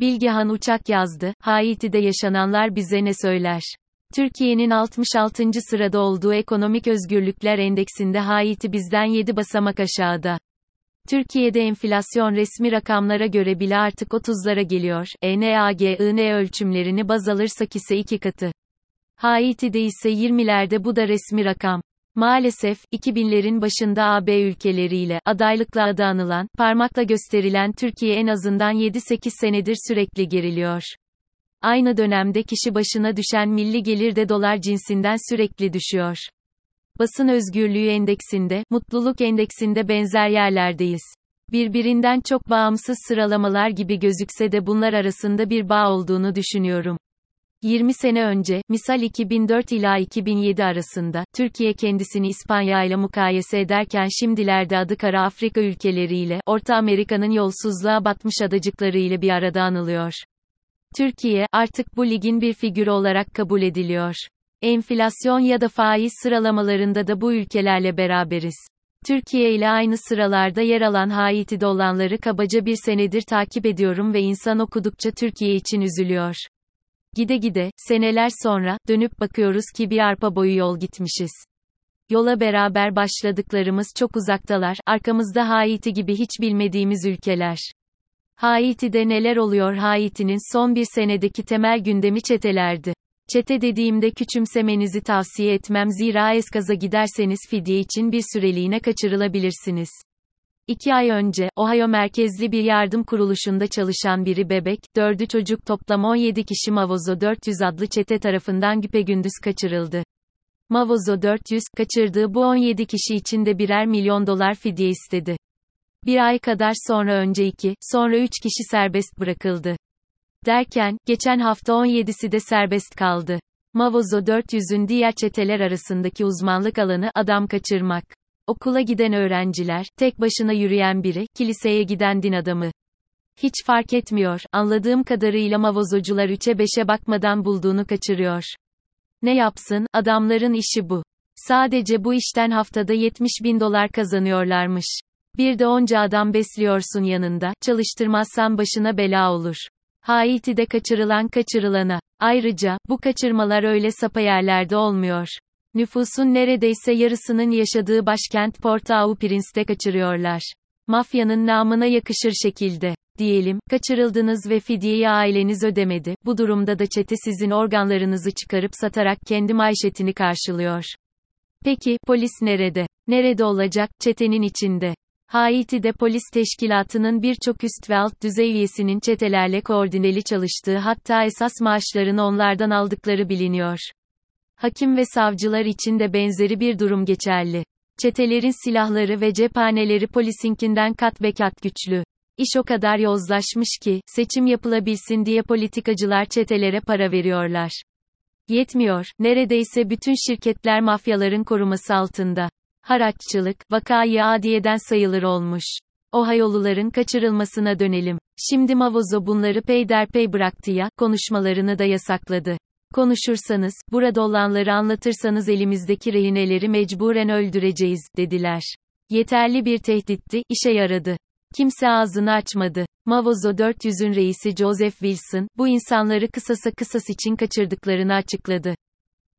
Bilgehan Uçak yazdı, Haiti'de yaşananlar bize ne söyler? Türkiye'nin 66. sırada olduğu Ekonomik Özgürlükler Endeksinde Haiti bizden 7 basamak aşağıda. Türkiye'de enflasyon resmi rakamlara göre bile artık 30'lara geliyor. ENAGIN ölçümlerini baz alırsak ise iki katı. Haiti'de ise 20'lerde bu da resmi rakam. Maalesef, 2000'lerin başında AB ülkeleriyle, adaylıkla adı anılan, parmakla gösterilen Türkiye en azından 7-8 senedir sürekli geriliyor. Aynı dönemde kişi başına düşen milli gelir de dolar cinsinden sürekli düşüyor. Basın özgürlüğü endeksinde, mutluluk endeksinde benzer yerlerdeyiz. Birbirinden çok bağımsız sıralamalar gibi gözükse de bunlar arasında bir bağ olduğunu düşünüyorum. 20 sene önce, misal 2004 ila 2007 arasında, Türkiye kendisini İspanya ile mukayese ederken şimdilerde adı kara Afrika ülkeleriyle, Orta Amerika'nın yolsuzluğa batmış adacıklarıyla bir arada anılıyor. Türkiye, artık bu ligin bir figürü olarak kabul ediliyor. Enflasyon ya da faiz sıralamalarında da bu ülkelerle beraberiz. Türkiye ile aynı sıralarda yer alan Haiti'de olanları kabaca bir senedir takip ediyorum ve insan okudukça Türkiye için üzülüyor. Gide gide, seneler sonra, dönüp bakıyoruz ki bir arpa boyu yol gitmişiz. Yola beraber başladıklarımız çok uzaktalar, arkamızda Haiti gibi hiç bilmediğimiz ülkeler. Haiti'de neler oluyor Haiti'nin son bir senedeki temel gündemi çetelerdi. Çete dediğimde küçümsemenizi tavsiye etmem zira eskaza giderseniz fidye için bir süreliğine kaçırılabilirsiniz. İki ay önce, Ohio merkezli bir yardım kuruluşunda çalışan biri bebek, dördü çocuk toplam 17 kişi Mavozo 400 adlı çete tarafından güpegündüz kaçırıldı. Mavozo 400, kaçırdığı bu 17 kişi için de birer milyon dolar fidye istedi. Bir ay kadar sonra önce iki, sonra üç kişi serbest bırakıldı. Derken, geçen hafta 17'si de serbest kaldı. Mavozo 400'ün diğer çeteler arasındaki uzmanlık alanı adam kaçırmak. Okula giden öğrenciler, tek başına yürüyen biri, kiliseye giden din adamı. Hiç fark etmiyor, anladığım kadarıyla mavozocular 3'e 5'e bakmadan bulduğunu kaçırıyor. Ne yapsın, adamların işi bu. Sadece bu işten haftada 70 bin dolar kazanıyorlarmış. Bir de onca adam besliyorsun yanında, çalıştırmazsan başına bela olur. Haiti'de kaçırılan kaçırılana. Ayrıca, bu kaçırmalar öyle sapa yerlerde olmuyor. Nüfusun neredeyse yarısının yaşadığı başkent Port-au-Prince'te kaçırıyorlar. Mafyanın namına yakışır şekilde. Diyelim, kaçırıldınız ve fidyeyi aileniz ödemedi. Bu durumda da çete sizin organlarınızı çıkarıp satarak kendi maişetini karşılıyor. Peki, polis nerede? Nerede olacak? Çetenin içinde. Haiti'de polis teşkilatının birçok üst ve alt düzey üyesinin çetelerle koordineli çalıştığı hatta esas maaşlarını onlardan aldıkları biliniyor. Hakim ve savcılar için de benzeri bir durum geçerli. Çetelerin silahları ve cephaneleri polisinkinden kat be kat güçlü. İş o kadar yozlaşmış ki, seçim yapılabilsin diye politikacılar çetelere para veriyorlar. Yetmiyor, neredeyse bütün şirketler mafyaların koruması altında. Haraççılık, vakayı adiyeden sayılır olmuş. Ohayoluların kaçırılmasına dönelim. Şimdi Mavozo bunları peyderpey bıraktı ya, konuşmalarını da yasakladı. Konuşursanız, burada olanları anlatırsanız elimizdeki rehineleri mecburen öldüreceğiz, dediler. Yeterli bir tehditti, işe yaradı. Kimse ağzını açmadı. Mavozo 400'ün reisi Joseph Wilson, bu insanları kısasa kısas için kaçırdıklarını açıkladı.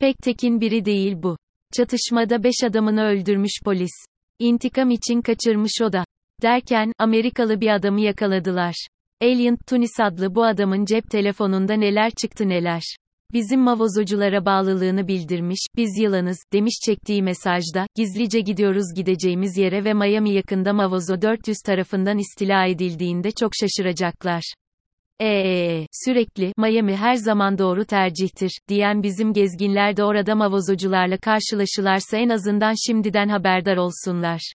Pek tekin biri değil bu. Çatışmada 5 adamını öldürmüş polis. İntikam için kaçırmış o da. Derken, Amerikalı bir adamı yakaladılar. Alien Tunis adlı bu adamın cep telefonunda neler çıktı neler. Bizim mavozoculara bağlılığını bildirmiş, biz yılanız, demiş çektiği mesajda, gizlice gidiyoruz gideceğimiz yere ve Miami yakında Mavozo 400 tarafından istila edildiğinde çok şaşıracaklar. Eee, sürekli, Miami her zaman doğru tercihtir, diyen bizim gezginler de orada mavozocularla karşılaşılarsa en azından şimdiden haberdar olsunlar.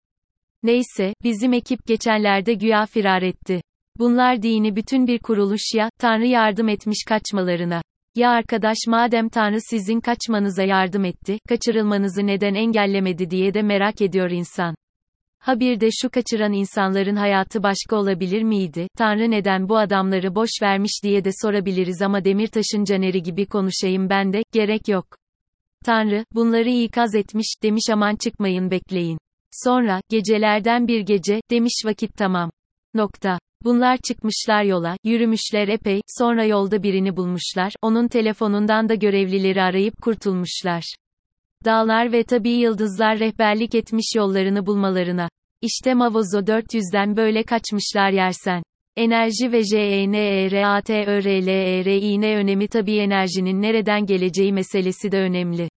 Neyse, bizim ekip geçenlerde güya firar etti. Bunlar dini bütün bir kuruluş ya, Tanrı yardım etmiş kaçmalarına. Ya arkadaş madem Tanrı sizin kaçmanıza yardım etti, kaçırılmanızı neden engellemedi diye de merak ediyor insan. Ha bir de şu kaçıran insanların hayatı başka olabilir miydi? Tanrı neden bu adamları boş vermiş diye de sorabiliriz ama Demirtaş'ın caneri gibi konuşayım ben de, gerek yok. Tanrı, bunları ikaz etmiş, demiş aman çıkmayın bekleyin. Sonra, gecelerden bir gece, demiş vakit tamam. Nokta. Bunlar çıkmışlar yola, yürümüşler epey, sonra yolda birini bulmuşlar, onun telefonundan da görevlileri arayıp kurtulmuşlar. Dağlar ve tabii yıldızlar rehberlik etmiş yollarını bulmalarına. İşte Mavozo 400'den böyle kaçmışlar yersen. Enerji ve JENERATÖRLERİN önemi tabii enerjinin nereden geleceği meselesi de önemli.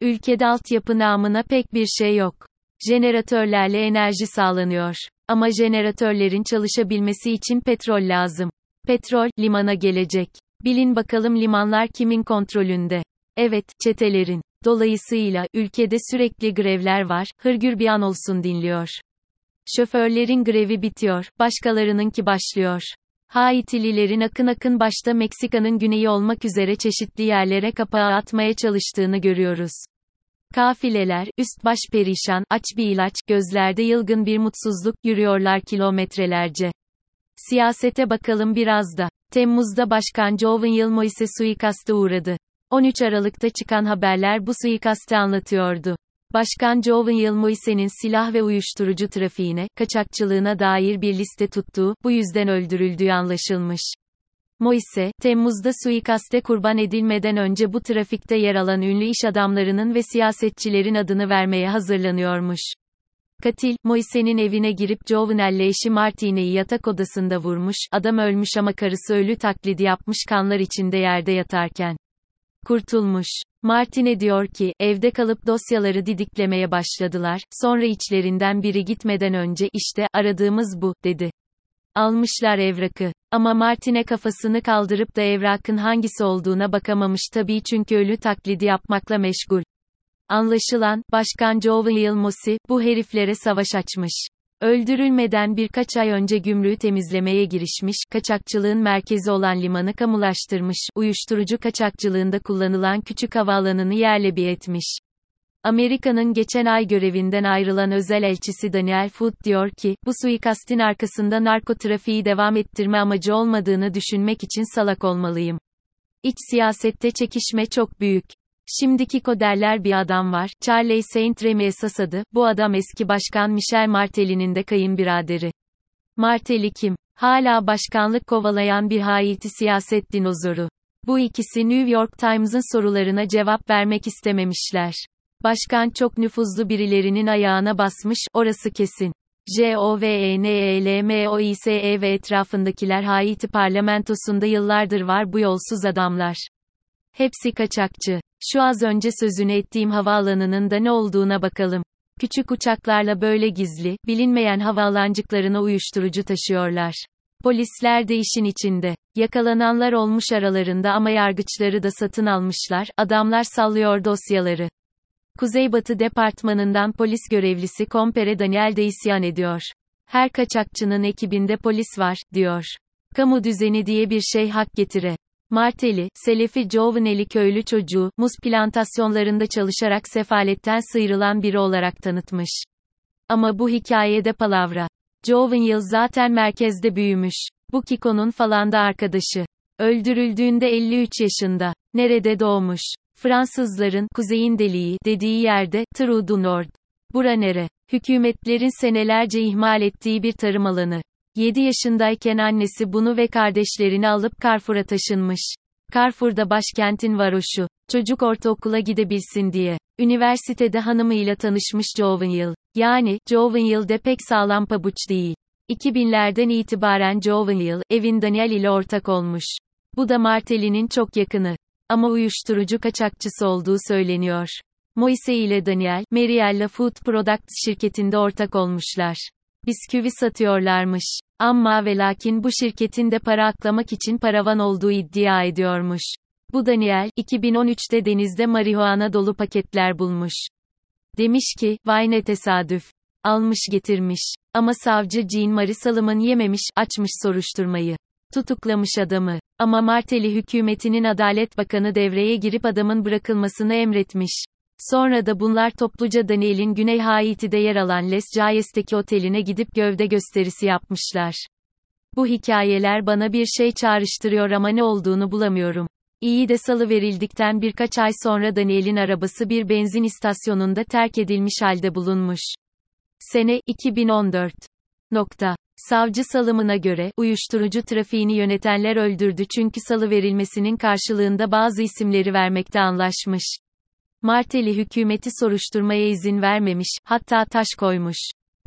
Ülkede altyapı namına pek bir şey yok. Jeneratörlerle enerji sağlanıyor. Ama jeneratörlerin çalışabilmesi için petrol lazım. Petrol, limana gelecek. Bilin bakalım limanlar kimin kontrolünde? Evet, çetelerin. Dolayısıyla, ülkede sürekli grevler var, hırgür bir an olsun dinliyor. Şoförlerin grevi bitiyor, başkalarınınki başlıyor. Haitililerin akın akın başta Meksika'nın güneyi olmak üzere çeşitli yerlere kapağı atmaya çalıştığını görüyoruz. Kafileler, üst baş perişan, aç bir ilaç, gözlerde yılgın bir mutsuzluk, yürüyorlar kilometrelerce. Siyasete bakalım biraz da. Temmuz'da Başkan Jovenel Moise suikaste uğradı. 13 Aralık'ta çıkan haberler bu suikasti anlatıyordu. Başkan Jovenel Moise'nin silah ve uyuşturucu trafiğine, kaçakçılığına dair bir liste tuttuğu, bu yüzden öldürüldüğü anlaşılmış. Moise, Temmuz'da suikaste kurban edilmeden önce bu trafikte yer alan ünlü iş adamlarının ve siyasetçilerin adını vermeye hazırlanıyormuş. Katil, Moise'nin evine girip Jovenel'le eşi Martine'yi yatak odasında vurmuş, adam ölmüş ama karısı ölü taklidi yapmış kanlar içinde yerde yatarken. Kurtulmuş. Martine diyor ki, evde kalıp dosyaları didiklemeye başladılar, sonra içlerinden biri gitmeden önce, işte, aradığımız bu, dedi. Almışlar evrakı. Ama Martine kafasını kaldırıp da evrakın hangisi olduğuna bakamamış tabii çünkü ölü taklidi yapmakla meşgul. Anlaşılan, Başkan Jovenel Mosi, bu heriflere savaş açmış. Öldürülmeden birkaç ay önce gümrüğü temizlemeye girişmiş, kaçakçılığın merkezi olan limanı kamulaştırmış, uyuşturucu kaçakçılığında kullanılan küçük havaalanını yerle bir etmiş. Amerika'nın geçen ay görevinden ayrılan özel elçisi Daniel Foot diyor ki, bu suikastin arkasında narkotrafiği devam ettirme amacı olmadığını düşünmek için salak olmalıyım. İç siyasette çekişme çok büyük. Şimdiki koderler bir adam var, Charlie Saint Remy esas adı, bu adam eski başkan Michel Martelly'nin de kayınbiraderi. Martelly kim? Hala başkanlık kovalayan bir Haiti siyaset dinozoru. Bu ikisi New York Times'ın sorularına cevap vermek istememişler. Başkan çok nüfuzlu birilerinin ayağına basmış, orası kesin. JOVENELMOİSE ve etrafındakiler Haiti parlamentosunda yıllardır var bu yolsuz adamlar. Hepsi kaçakçı. Şu az önce sözünü ettiğim havaalanının da ne olduğuna bakalım. Küçük uçaklarla böyle gizli, bilinmeyen havaalancıklarına uyuşturucu taşıyorlar. Polisler de işin içinde. Yakalananlar olmuş aralarında ama yargıçları da satın almışlar, adamlar sallıyor dosyaları. Kuzeybatı Departmanı'ndan polis görevlisi Kompere Daniel de isyan ediyor. Her kaçakçının ekibinde polis var, diyor. Kamu düzeni diye bir şey hak getire. Marteli, Selefi Jovenel'i köylü çocuğu, muz plantasyonlarında çalışarak sefaletten sıyrılan biri olarak tanıtmış. Ama bu hikayede palavra. Jovenel zaten merkezde büyümüş. Bu Kiko'nun falan da arkadaşı. Öldürüldüğünde 53 yaşında. Nerede doğmuş? Fransızların, kuzeyin deliği, dediği yerde, Trou du Nord. Bura nere? Hükümetlerin senelerce ihmal ettiği bir tarım alanı. 7 yaşındayken annesi bunu ve kardeşlerini alıp Carrefour'a taşınmış. Carrefour'da başkentin varoşu. Çocuk ortaokula gidebilsin diye. Üniversitede hanımıyla tanışmış Jovenel. Yani, Jovenel de pek sağlam pabuç değil. 2000'lerden itibaren Jovenel, evin Daniel ile ortak olmuş. Bu da Martelly'nin çok yakını. Ama uyuşturucu kaçakçısı olduğu söyleniyor. Moise ile Daniel, Mariella Food Products şirketinde ortak olmuşlar. Bisküvi satıyorlarmış. Amma ve lakin bu şirketin de para aklamak için paravan olduğu iddia ediyormuş. Bu Daniel, 2013'te denizde marihuana dolu paketler bulmuş. Demiş ki, vay ne tesadüf. Almış getirmiş. Ama savcı Jean Marie Salomon yememiş, açmış soruşturmayı. Tutuklamış adamı. Ama Marteli hükümetinin Adalet Bakanı devreye girip adamın bırakılmasını emretmiş. Sonra da bunlar topluca Daniel'in Güney Haiti'de yer alan Les Cayes'teki oteline gidip gövde gösterisi yapmışlar. Bu hikayeler bana bir şey çağrıştırıyor ama ne olduğunu bulamıyorum. İyi de salı verildikten birkaç ay sonra Daniel'in arabası bir benzin istasyonunda terk edilmiş halde bulunmuş. Sene 2014. Nokta. Savcı salımına göre, uyuşturucu trafiğini yönetenler öldürdü çünkü salı verilmesinin karşılığında bazı isimleri vermekte anlaşmış. Marteli hükümeti soruşturmaya izin vermemiş, hatta taş koymuş.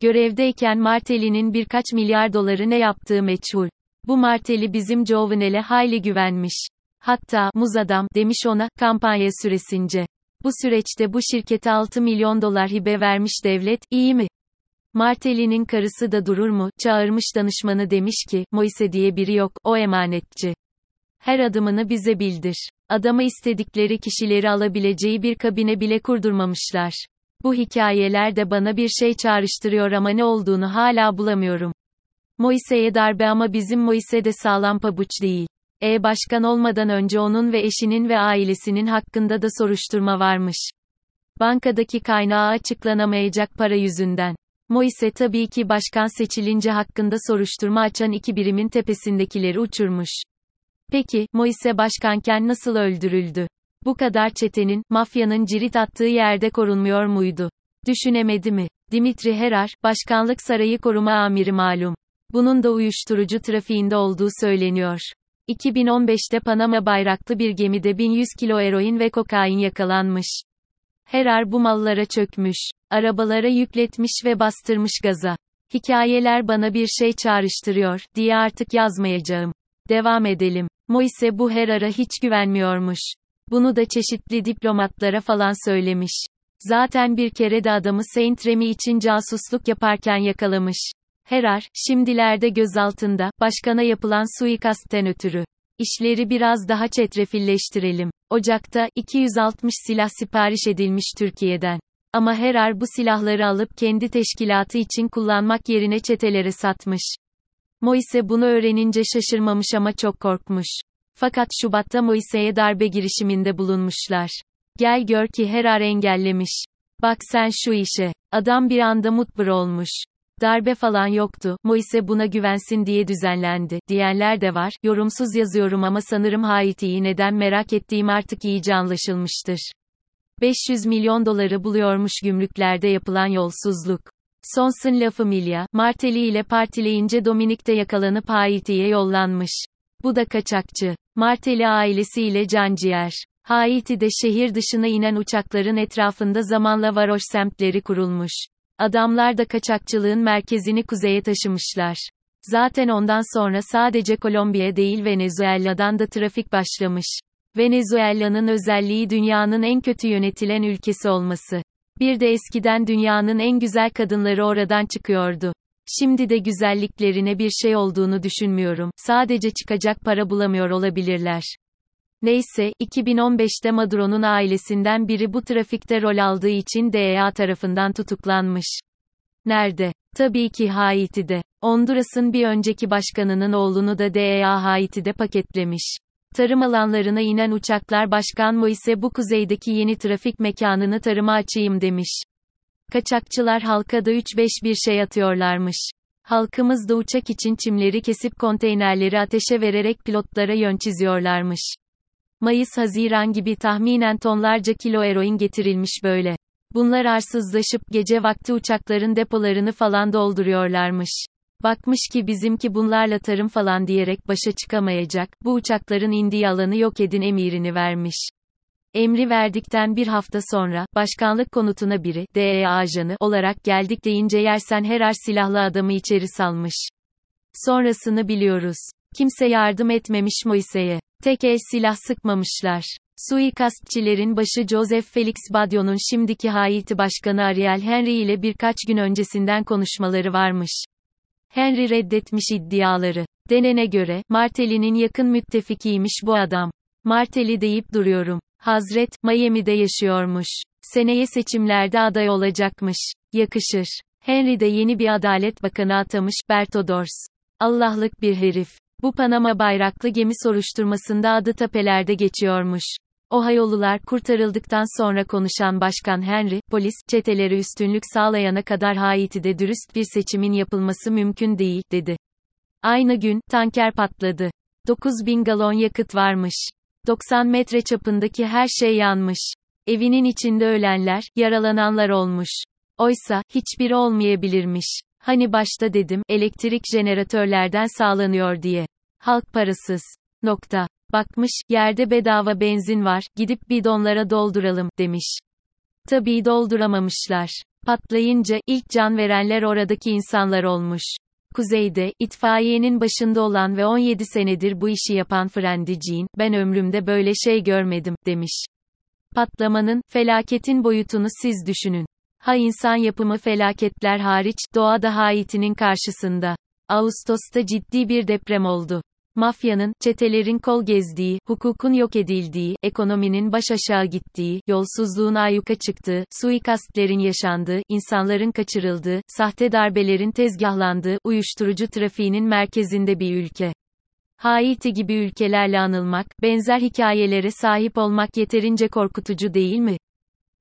Görevdeyken Marteli'nin birkaç milyar doları ne yaptığı meçhul. Bu Marteli bizim Jovenel'e hayli güvenmiş. Hatta, muz adam, demiş ona, kampanya süresince. Bu süreçte bu şirkete 6 milyon dolar hibe vermiş devlet, iyi mi? Marteli'nin karısı da durur mu, çağırmış danışmanı demiş ki, Moise diye biri yok, o emanetçi. Her adımını bize bildir. Adama istedikleri kişileri alabileceği bir kabine bile kurdurmamışlar. Bu hikayeler de bana bir şey çağrıştırıyor ama ne olduğunu hala bulamıyorum. Moise'ye darbe ama bizim Moise de sağlam pabuç değil. E başkan olmadan önce onun ve eşinin ve ailesinin hakkında da soruşturma varmış. Bankadaki kaynağı açıklanamayacak para yüzünden. Moise tabii ki başkan seçilince hakkında soruşturma açan iki birimin tepesindekileri uçurmuş. Peki, Moise başkanken nasıl öldürüldü? Bu kadar çetenin, mafyanın cirit attığı yerde korunmuyor muydu? Düşünemedi mi? Dimitri Herar, başkanlık sarayı koruma amiri malum. Bunun da uyuşturucu trafiğinde olduğu söyleniyor. 2015'te Panama bayraklı bir gemide 1100 kilo eroin ve kokain yakalanmış. Herar bu mallara çökmüş. Arabalara yükletmiş ve bastırmış gaza. Hikayeler bana bir şey çağrıştırıyor, diye artık yazmayacağım. Devam edelim. Moise bu Herar'a hiç güvenmiyormuş. Bunu da çeşitli diplomatlara falan söylemiş. Zaten bir kere de adamı Saint Remy için casusluk yaparken yakalamış. Herar, şimdilerde gözaltında, başkana yapılan suikastten ötürü. İşleri biraz daha çetrefilleştirelim. Ocak'ta, 260 silah sipariş edilmiş Türkiye'den. Ama Herar bu silahları alıp kendi teşkilatı için kullanmak yerine çetelere satmış. Moise bunu öğrenince şaşırmamış ama çok korkmuş. Fakat Şubat'ta Moise'ye darbe girişiminde bulunmuşlar. Gel gör ki Herar engellemiş. Bak sen şu işe. Adam bir anda mutbur olmuş. Darbe falan yoktu, Moise buna güvensin diye düzenlendi, diyenler de var, yorumsuz yazıyorum ama sanırım Haiti'yi neden merak ettiğim artık iyice anlaşılmıştır. 500 milyon doları buluyormuş gümrüklerde yapılan yolsuzluk. Sonsun lafı Milya, Marteli ile partileyince Dominik de yakalanıp Haiti'ye yollanmış. Bu da kaçakçı. Marteli ailesiyle canciğer. Haiti'de şehir dışına inen uçakların etrafında zamanla varoş semtleri kurulmuş. Adamlar da kaçakçılığın merkezini kuzeye taşımışlar. Zaten ondan sonra sadece Kolombiya değil Venezuela'dan da trafik başlamış. Venezuela'nın özelliği dünyanın en kötü yönetilen ülkesi olması. Bir de eskiden dünyanın en güzel kadınları oradan çıkıyordu. Şimdi de güzelliklerine bir şey olduğunu düşünmüyorum. Sadece çıkacak para bulamıyor olabilirler. Neyse, 2015'te Maduro'nun ailesinden biri bu trafikte rol aldığı için DEA tarafından tutuklanmış. Nerede? Tabii ki Haiti'de. Honduras'ın bir önceki başkanının oğlunu da DEA Haiti'de paketlemiş. Tarım alanlarına inen uçaklar Başkan Moise bu kuzeydeki yeni trafik mekanını tarıma açayım demiş. Kaçakçılar halka da 3-5 bir şey atıyorlarmış. Halkımız da uçak için çimleri kesip konteynerleri ateşe vererek pilotlara yön çiziyorlarmış. Mayıs-Haziran gibi tahminen tonlarca kilo eroin getirilmiş böyle. Bunlar arsızlaşıp gece vakti uçakların depolarını falan dolduruyorlarmış. Bakmış ki bizimki bunlarla tarım falan diyerek başa çıkamayacak, bu uçakların indiği alanı yok edin emirini vermiş. Emri verdikten bir hafta sonra, başkanlık konutuna biri, DEA ajanı olarak geldik deyince yersen her silahlı adamı içeri salmış. Sonrasını biliyoruz. Kimse yardım etmemiş Moise'ye. Tek el silah sıkmamışlar. Suikastçilerin başı Joseph Felix Badio'nun şimdiki Haiti Başkanı Ariel Henry ile birkaç gün öncesinden konuşmaları varmış. Henry reddetmiş iddiaları. Denene göre, Martelly'nin yakın müttefikiymiş bu adam. Martelly deyip duruyorum. Hazret, Miami'de yaşıyormuş. Seneye seçimlerde aday olacakmış. Yakışır. Henry de yeni bir adalet bakanı atamış, Berto Dors. Allah'lık bir herif. Bu Panama bayraklı gemi soruşturmasında adı tapelerde geçiyormuş. Ohayolular kurtarıldıktan sonra konuşan Başkan Henry, polis, çeteleri üstünlük sağlayana kadar Haiti'de dürüst bir seçimin yapılması mümkün değil, dedi. Aynı gün, tanker patladı. 9 bin galon yakıt varmış. 90 metre çapındaki her şey yanmış. Evinin içinde ölenler, yaralananlar olmuş. Oysa, hiçbiri olmayabilirmiş. Hani başta dedim, elektrik jeneratörlerden sağlanıyor diye. Halk parasız. Nokta. Bakmış, yerde bedava benzin var, gidip bidonlara dolduralım, demiş. Tabii dolduramamışlar. Patlayınca, ilk can verenler oradaki insanlar olmuş. Kuzeyde, itfaiyenin başında olan ve 17 senedir bu işi yapan Frendi Jean, ben ömrümde böyle şey görmedim, demiş. Patlamanın, felaketin boyutunu siz düşünün. Ha insan yapımı felaketler hariç, doğa da Haiti'nin karşısında. Ağustos'ta ciddi bir deprem oldu. Mafyanın, çetelerin kol gezdiği, hukukun yok edildiği, ekonominin baş aşağı gittiği, yolsuzluğun ayyuka çıktığı, suikastlerin yaşandığı, insanların kaçırıldığı, sahte darbelerin tezgahlandığı, uyuşturucu trafiğinin merkezinde bir ülke. Haiti gibi ülkelerle anılmak, benzer hikayelere sahip olmak yeterince korkutucu değil mi?